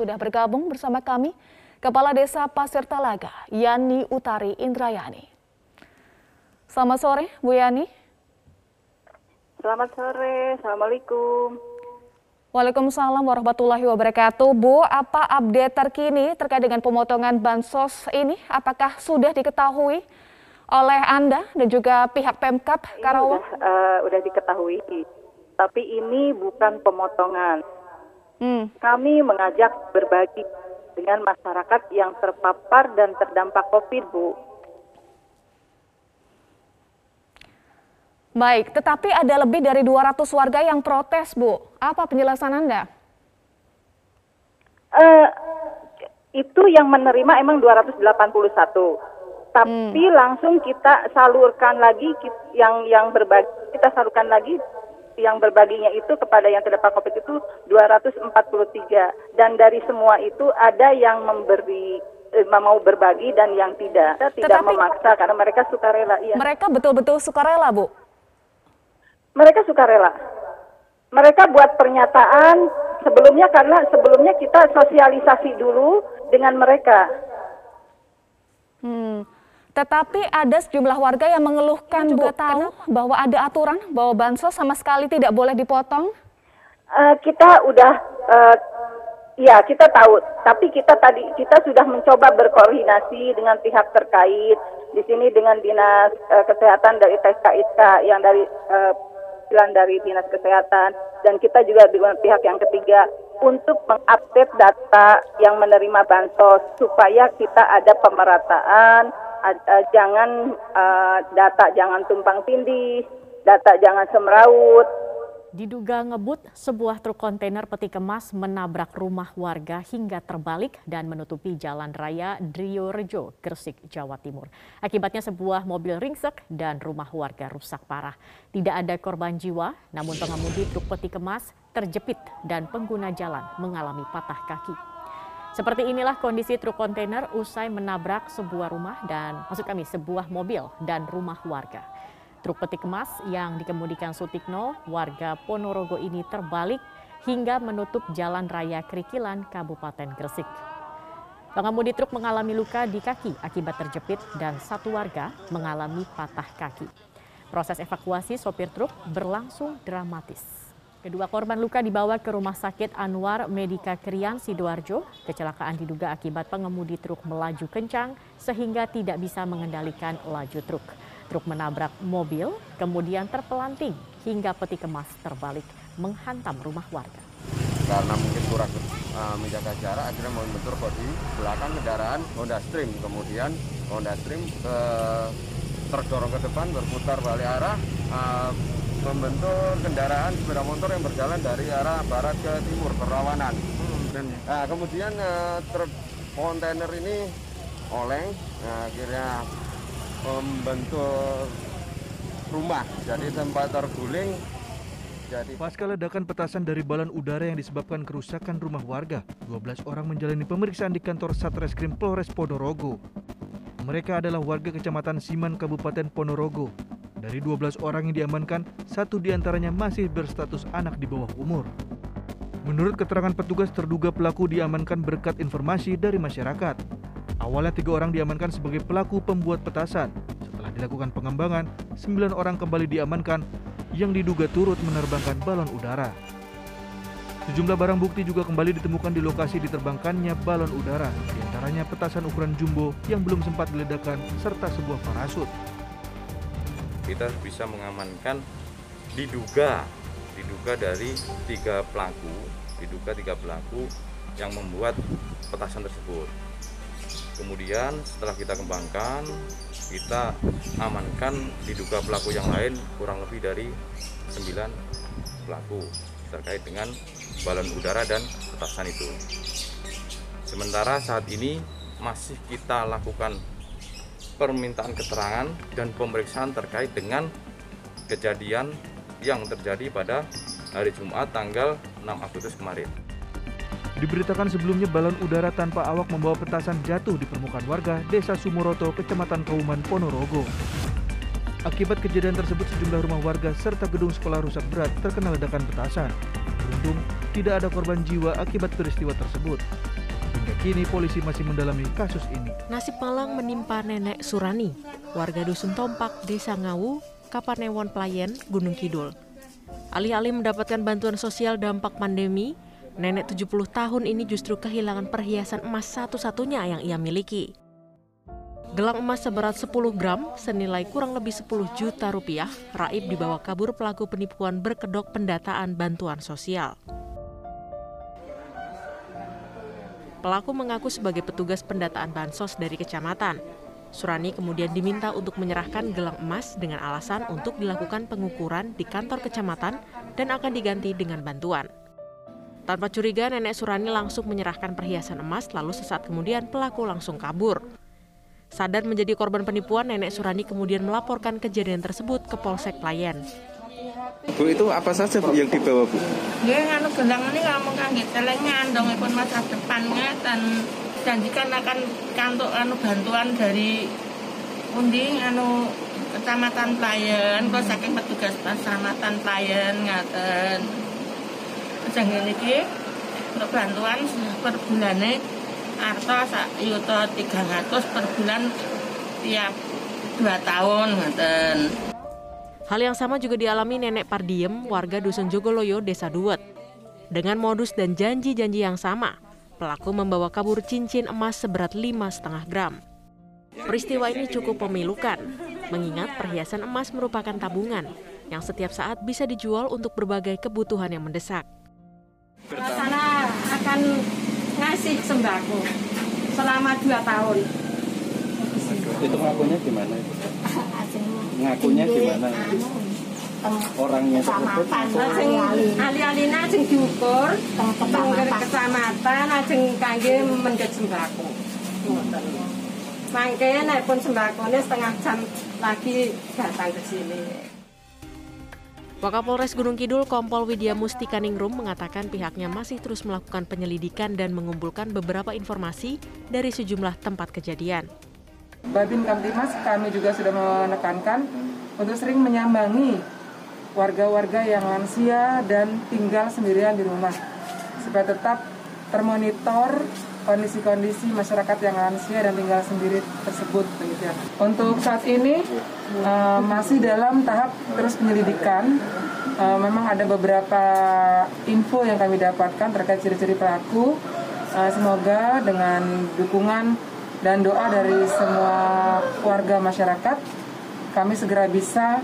sudah bergabung bersama kami Kepala Desa Pasir Talaga, Yani Utari Indrayani. Selamat sore, Bu Yani. Selamat sore, Assalamualaikum. Waalaikumsalam warahmatullahi wabarakatuh. Bu, apa update terkini terkait dengan pemotongan bansos ini? Apakah sudah diketahui oleh Anda dan juga pihak Pemkap Karawang? Sudah, uh, udah diketahui, tapi ini bukan pemotongan. Hmm. Kami mengajak berbagi dengan masyarakat yang terpapar dan terdampak COVID, Bu. Baik, tetapi ada lebih dari 200 warga yang protes, Bu. Apa penjelasan Anda? Uh, itu yang menerima emang 281 tapi hmm. langsung kita salurkan lagi yang yang berbagi kita salurkan lagi yang berbaginya itu kepada yang terdapat COVID itu 243 dan dari semua itu ada yang memberi eh, mau berbagi dan yang tidak. Kita tidak Tetapi, memaksa karena mereka sukarela. Iya. Mereka betul-betul sukarela, Bu. Mereka sukarela. Mereka buat pernyataan sebelumnya karena sebelumnya kita sosialisasi dulu dengan mereka. Hmm. Tetapi ada sejumlah warga yang mengeluhkan juga tahu bahwa ada aturan bahwa bansos sama sekali tidak boleh dipotong. Uh, kita udah, uh, ya kita tahu. Tapi kita tadi kita sudah mencoba berkoordinasi dengan pihak terkait di sini dengan dinas uh, kesehatan dari TKISK yang dari uh, dari dinas kesehatan dan kita juga dengan pihak yang ketiga untuk mengupdate data yang menerima bansos supaya kita ada pemerataan uh, jangan uh, data jangan tumpang tindih, data jangan semraut. Diduga ngebut, sebuah truk kontainer peti kemas menabrak rumah warga hingga terbalik dan menutupi jalan raya Driorejo, Gresik, Jawa Timur. Akibatnya sebuah mobil ringsek dan rumah warga rusak parah. Tidak ada korban jiwa, namun pengemudi truk peti kemas terjepit dan pengguna jalan mengalami patah kaki. Seperti inilah kondisi truk kontainer usai menabrak sebuah rumah dan maksud kami sebuah mobil dan rumah warga. Truk peti kemas yang dikemudikan Sutikno, warga Ponorogo ini terbalik hingga menutup jalan raya Krikilan, Kabupaten Gresik. Pengemudi truk mengalami luka di kaki akibat terjepit dan satu warga mengalami patah kaki. Proses evakuasi sopir truk berlangsung dramatis. Kedua korban luka dibawa ke Rumah Sakit Anwar Medika Krian Sidoarjo. Kecelakaan diduga akibat pengemudi truk melaju kencang sehingga tidak bisa mengendalikan laju truk. Truk menabrak mobil, kemudian terpelanting hingga peti kemas terbalik menghantam rumah warga. Karena mungkin kurang uh, menjaga jarak, akhirnya membentur bodi belakang kendaraan Honda Stream. Kemudian Honda Stream uh, terdorong ke depan, berputar balik arah, uh, membentur kendaraan sepeda motor yang berjalan dari arah barat ke timur berlawanan. Hmm. Nah, kemudian uh, truk kontainer ini oleng, nah, akhirnya membentur rumah, jadi tempat terguling. Jadi... Pasca ledakan petasan dari balon udara yang disebabkan kerusakan rumah warga, 12 orang menjalani pemeriksaan di kantor Satreskrim Polres Ponorogo. Mereka adalah warga Kecamatan Siman, Kabupaten Ponorogo, dari 12 orang yang diamankan, satu di antaranya masih berstatus anak di bawah umur. Menurut keterangan petugas, terduga pelaku diamankan berkat informasi dari masyarakat. Awalnya tiga orang diamankan sebagai pelaku pembuat petasan. Setelah dilakukan pengembangan, sembilan orang kembali diamankan yang diduga turut menerbangkan balon udara. Sejumlah barang bukti juga kembali ditemukan di lokasi diterbangkannya balon udara, di antaranya petasan ukuran jumbo yang belum sempat diledakkan serta sebuah parasut kita bisa mengamankan diduga diduga dari tiga pelaku diduga tiga pelaku yang membuat petasan tersebut. Kemudian setelah kita kembangkan kita amankan diduga pelaku yang lain kurang lebih dari 9 pelaku terkait dengan balon udara dan petasan itu. Sementara saat ini masih kita lakukan permintaan keterangan dan pemeriksaan terkait dengan kejadian yang terjadi pada hari Jumat tanggal 6 Agustus kemarin. Diberitakan sebelumnya balon udara tanpa awak membawa petasan jatuh di permukaan warga Desa Sumoroto, Kecamatan Kauman, Ponorogo. Akibat kejadian tersebut sejumlah rumah warga serta gedung sekolah rusak berat terkena ledakan petasan. beruntung tidak ada korban jiwa akibat peristiwa tersebut. Kini polisi masih mendalami kasus ini. Nasib malang menimpa nenek Surani, warga Dusun Tompak, Desa Ngawu, Kapanewon Playen, Gunung Kidul. Alih-alih mendapatkan bantuan sosial dampak pandemi, nenek 70 tahun ini justru kehilangan perhiasan emas satu-satunya yang ia miliki. Gelang emas seberat 10 gram senilai kurang lebih 10 juta rupiah, Raib dibawa kabur pelaku penipuan berkedok pendataan bantuan sosial. Pelaku mengaku sebagai petugas pendataan bansos dari kecamatan. Surani kemudian diminta untuk menyerahkan gelang emas dengan alasan untuk dilakukan pengukuran di kantor kecamatan dan akan diganti dengan bantuan. Tanpa curiga, nenek Surani langsung menyerahkan perhiasan emas lalu sesaat kemudian pelaku langsung kabur. Sadar menjadi korban penipuan, nenek Surani kemudian melaporkan kejadian tersebut ke Polsek Playen. Bu itu apa saja Bu yang dibawa Bu? Ya anu gelang ini ngomong kangge celengan dong pun masa depannya dan janjikan akan kantor anu bantuan dari undi anu kecamatan Playen kok saking petugas kecamatan Playen ngaten jangan iki untuk bantuan per bulannya arto sak yuto 300 per bulan tiap dua tahun ngaten Hal yang sama juga dialami nenek Pardiem, warga Dusun Jogoloyo, Desa Duet. Dengan modus dan janji-janji yang sama, pelaku membawa kabur cincin emas seberat 5,5 gram. Peristiwa ini cukup memilukan, mengingat perhiasan emas merupakan tabungan yang setiap saat bisa dijual untuk berbagai kebutuhan yang mendesak. Sana akan ngasih sembako selama dua tahun. Itu ngakunya gimana itu? Ngakunya gimana? Orangnya tersebut Ajeng ali-alina ajeng diukur teng kecamatan ajeng kangge mendhet sembako. Ngoten. Mangke nek pun sembakone setengah jam lagi datang ke sini. Wakapolres Gunung Kidul Kompol Widya Mustika Ningrum mengatakan pihaknya masih terus melakukan penyelidikan dan mengumpulkan beberapa informasi dari sejumlah tempat kejadian. Babin Kamtimas kami juga sudah menekankan untuk sering menyambangi warga-warga yang lansia dan tinggal sendirian di rumah supaya tetap termonitor kondisi-kondisi masyarakat yang lansia dan tinggal sendiri tersebut ya. Untuk saat ini uh, masih dalam tahap terus penyelidikan. Uh, memang ada beberapa info yang kami dapatkan terkait ciri-ciri pelaku. Uh, semoga dengan dukungan dan doa dari semua warga masyarakat kami segera bisa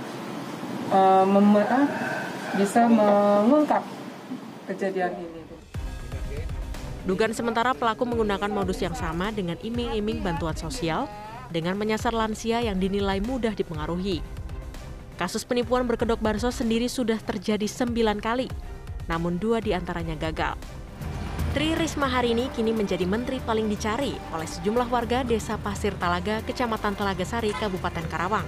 uh, bisa mengungkap kejadian ini. Dugaan sementara pelaku menggunakan modus yang sama dengan iming-iming bantuan sosial dengan menyasar lansia yang dinilai mudah dipengaruhi. Kasus penipuan berkedok bansos sendiri sudah terjadi sembilan kali, namun dua di antaranya gagal. Tri Risma hari ini kini menjadi menteri paling dicari oleh sejumlah warga desa Pasir Talaga, Kecamatan Telaga Sari, Kabupaten Karawang,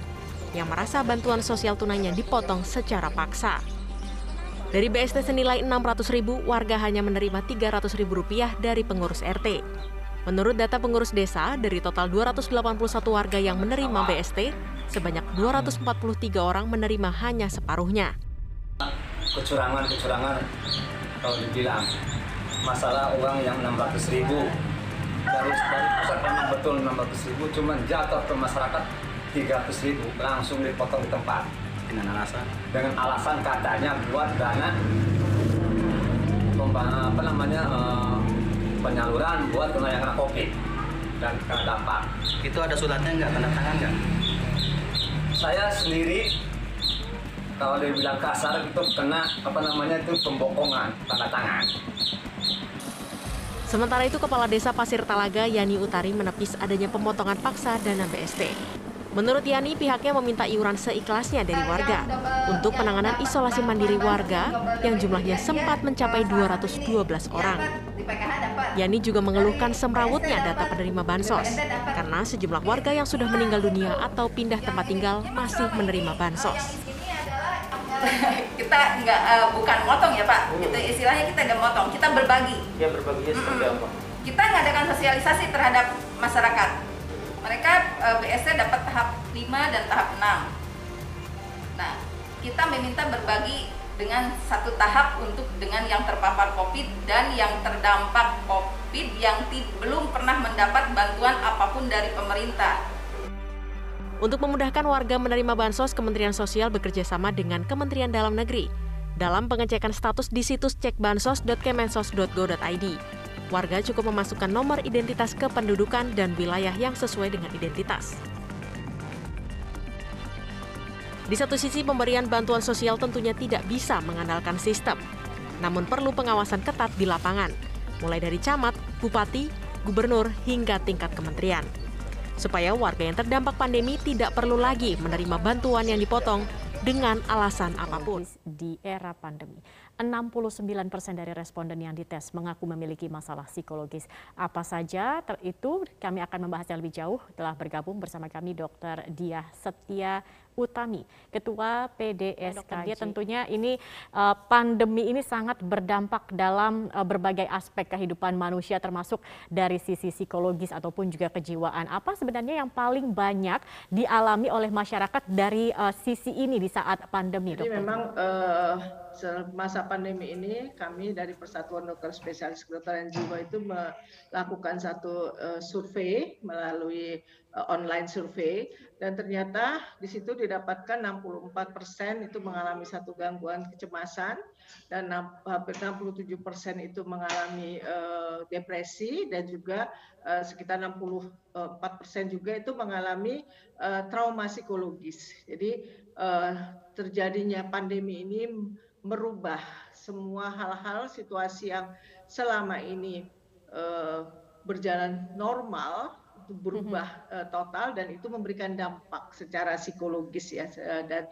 yang merasa bantuan sosial tunainya dipotong secara paksa. Dari BST senilai 600 ribu, warga hanya menerima 300 ribu rupiah dari pengurus RT. Menurut data pengurus desa, dari total 281 warga yang menerima BST, sebanyak 243 orang menerima hanya separuhnya. Kecurangan-kecurangan kalau dibilang masalah uang yang 600 ribu. Dari, dari pusat memang betul 600 ribu cuman jatuh ke masyarakat 300 ribu. Langsung dipotong di tempat. Dengan alasan? Dengan alasan katanya buat dana apa namanya uh, penyaluran buat kena yang kena covid dan kena dampak itu ada suratnya nggak? Tanda tangan nggak? Saya sendiri kalau dibilang kasar itu kena apa namanya itu pembokongan tanda tangan. Sementara itu, Kepala Desa Pasir Talaga, Yani Utari, menepis adanya pemotongan paksa dana BST. Menurut Yani, pihaknya meminta iuran seikhlasnya dari warga untuk penanganan isolasi mandiri warga yang jumlahnya sempat mencapai 212 orang. Yani juga mengeluhkan semrawutnya data penerima bansos karena sejumlah warga yang sudah meninggal dunia atau pindah tempat tinggal masih menerima bansos. Kita nggak uh, bukan motong ya pak, itu istilahnya kita nggak motong, kita berbagi. Ya berbaginya seperti apa? Kita ngadakan sosialisasi terhadap masyarakat. Mereka uh, BSC dapat tahap 5 dan tahap 6. Nah, kita meminta berbagi dengan satu tahap untuk dengan yang terpapar COVID dan yang terdampak COVID yang belum pernah mendapat bantuan apa pun dari pemerintah. Untuk memudahkan warga menerima bansos, Kementerian Sosial bekerjasama dengan Kementerian Dalam Negeri dalam pengecekan status di situs cekbansos.kemensos.go.id. Warga cukup memasukkan nomor identitas kependudukan dan wilayah yang sesuai dengan identitas. Di satu sisi, pemberian bantuan sosial tentunya tidak bisa mengandalkan sistem, namun perlu pengawasan ketat di lapangan, mulai dari camat, bupati, gubernur, hingga tingkat kementerian. Supaya warga yang terdampak pandemi tidak perlu lagi menerima bantuan yang dipotong dengan alasan apa pun. Di era pandemi, 69 persen dari responden yang dites mengaku memiliki masalah psikologis. Apa saja itu kami akan membahasnya lebih jauh. Telah bergabung bersama kami Dr. Diah Setia Utami, Ketua PDSKJ. Tentunya ini uh, pandemi ini sangat berdampak dalam uh, berbagai aspek kehidupan manusia termasuk dari sisi psikologis ataupun juga kejiwaan. Apa sebenarnya yang paling banyak dialami oleh masyarakat dari uh, sisi ini di saat pandemi, Jadi dokter? memang uh, masa pandemi ini kami dari Persatuan Dokter Spesialis Kedokteran Jiwa itu melakukan satu uh, survei melalui uh, online survei dan ternyata di situ didapatkan 64 persen itu mengalami satu gangguan kecemasan dan hampir 67 persen itu mengalami uh, depresi dan juga uh, sekitar 64 persen juga itu mengalami trauma psikologis. Jadi terjadinya pandemi ini merubah semua hal-hal situasi yang selama ini uh, berjalan normal itu berubah uh, total dan itu memberikan dampak secara psikologis ya uh, dan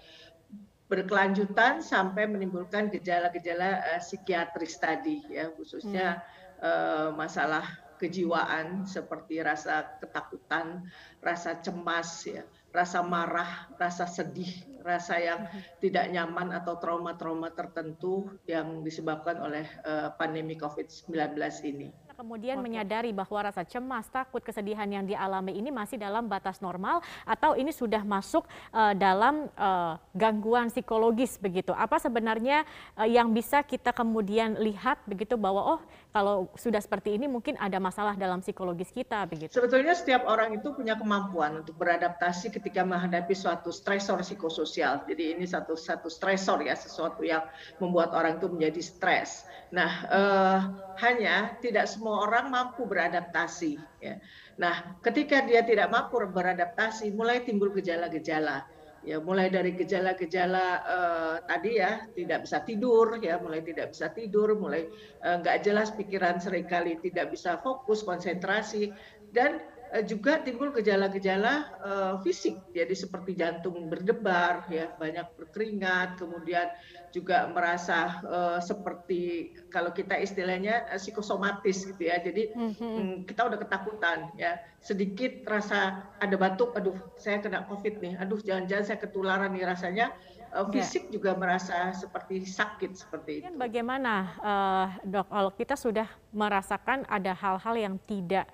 berkelanjutan sampai menimbulkan gejala-gejala uh, psikiatris tadi ya khususnya hmm. uh, masalah kejiwaan seperti rasa ketakutan, rasa cemas ya, rasa marah, rasa sedih, rasa yang hmm. tidak nyaman atau trauma-trauma tertentu yang disebabkan oleh uh, pandemi COVID-19 ini kemudian menyadari bahwa rasa cemas, takut, kesedihan yang dialami ini masih dalam batas normal atau ini sudah masuk uh, dalam uh, gangguan psikologis begitu. Apa sebenarnya uh, yang bisa kita kemudian lihat begitu bahwa oh kalau sudah seperti ini mungkin ada masalah dalam psikologis kita begitu. Sebetulnya setiap orang itu punya kemampuan untuk beradaptasi ketika menghadapi suatu stresor psikososial. Jadi ini satu satu stresor ya, sesuatu yang membuat orang itu menjadi stres. Nah, uh, hanya tidak semua orang mampu beradaptasi. Ya. Nah, ketika dia tidak mampu beradaptasi, mulai timbul gejala-gejala ya mulai dari gejala-gejala uh, tadi ya tidak bisa tidur ya mulai tidak bisa tidur mulai uh, nggak jelas pikiran sering kali tidak bisa fokus konsentrasi dan juga timbul gejala-gejala uh, fisik jadi seperti jantung berdebar ya banyak berkeringat kemudian juga merasa uh, seperti kalau kita istilahnya uh, psikosomatis gitu ya. Jadi mm-hmm. kita udah ketakutan ya. Sedikit rasa ada batuk, aduh saya kena COVID nih. Aduh jangan-jangan saya ketularan nih rasanya. Uh, fisik ya. juga merasa seperti sakit seperti itu. Bagaimana uh, dok kalau kita sudah merasakan ada hal-hal yang tidak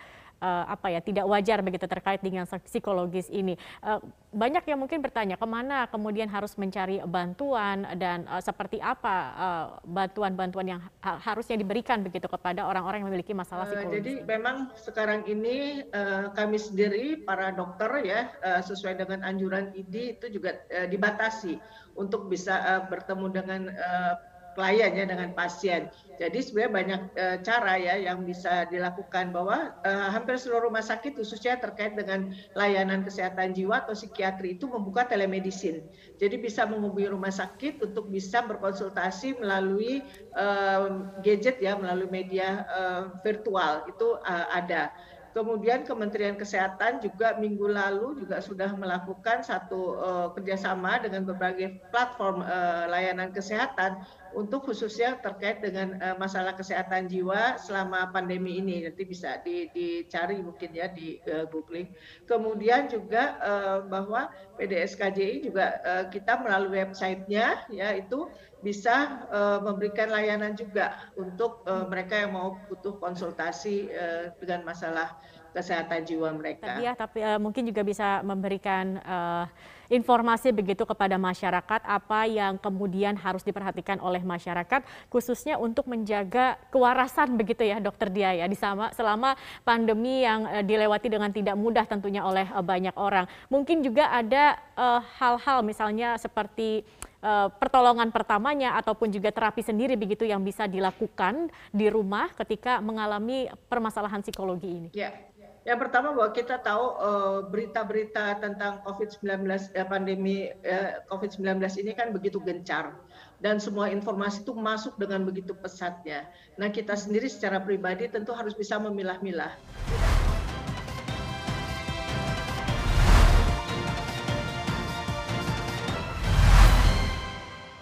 uh, apa ya tidak wajar begitu terkait dengan psikologis ini. Uh, banyak yang mungkin bertanya ke mana kemudian harus mencari bantuan dan uh, seperti apa bantuan-bantuan uh, yang ha harusnya diberikan begitu kepada orang-orang yang memiliki masalah psikologis. Uh, jadi memang sekarang ini uh, kami sendiri para dokter ya uh, sesuai dengan anjuran ID itu juga uh, dibatasi untuk bisa uh, bertemu dengan uh, klien ya dengan pasien. Jadi sebenarnya banyak e, cara ya yang bisa dilakukan bahwa e, hampir seluruh rumah sakit khususnya terkait dengan layanan kesehatan jiwa atau psikiatri itu membuka telemedicine. Jadi bisa menghubungi rumah sakit untuk bisa berkonsultasi melalui e, gadget ya melalui media e, virtual itu e, ada. Kemudian Kementerian Kesehatan juga minggu lalu juga sudah melakukan satu uh, kerjasama dengan berbagai platform uh, layanan kesehatan untuk khususnya terkait dengan uh, masalah kesehatan jiwa selama pandemi ini nanti bisa di, dicari mungkin ya di uh, googling. Kemudian juga uh, bahwa PDSKJI juga uh, kita melalui websitenya ya itu bisa uh, memberikan layanan juga untuk uh, mereka yang mau butuh konsultasi uh, dengan masalah kesehatan jiwa mereka. Tapi ya, tapi uh, mungkin juga bisa memberikan uh, informasi begitu kepada masyarakat apa yang kemudian harus diperhatikan oleh masyarakat khususnya untuk menjaga kewarasan begitu ya Dokter Dia ya di sama selama pandemi yang uh, dilewati dengan tidak mudah tentunya oleh uh, banyak orang. Mungkin juga ada hal-hal uh, misalnya seperti pertolongan pertamanya ataupun juga terapi sendiri begitu yang bisa dilakukan di rumah ketika mengalami permasalahan psikologi ini. Ya. Yang pertama bahwa kita tahu eh, berita-berita tentang COVID-19 uh, pandemi uh, COVID-19 ini kan begitu gencar dan semua informasi itu masuk dengan begitu pesatnya. Nah, kita sendiri secara pribadi tentu harus bisa memilah-milah.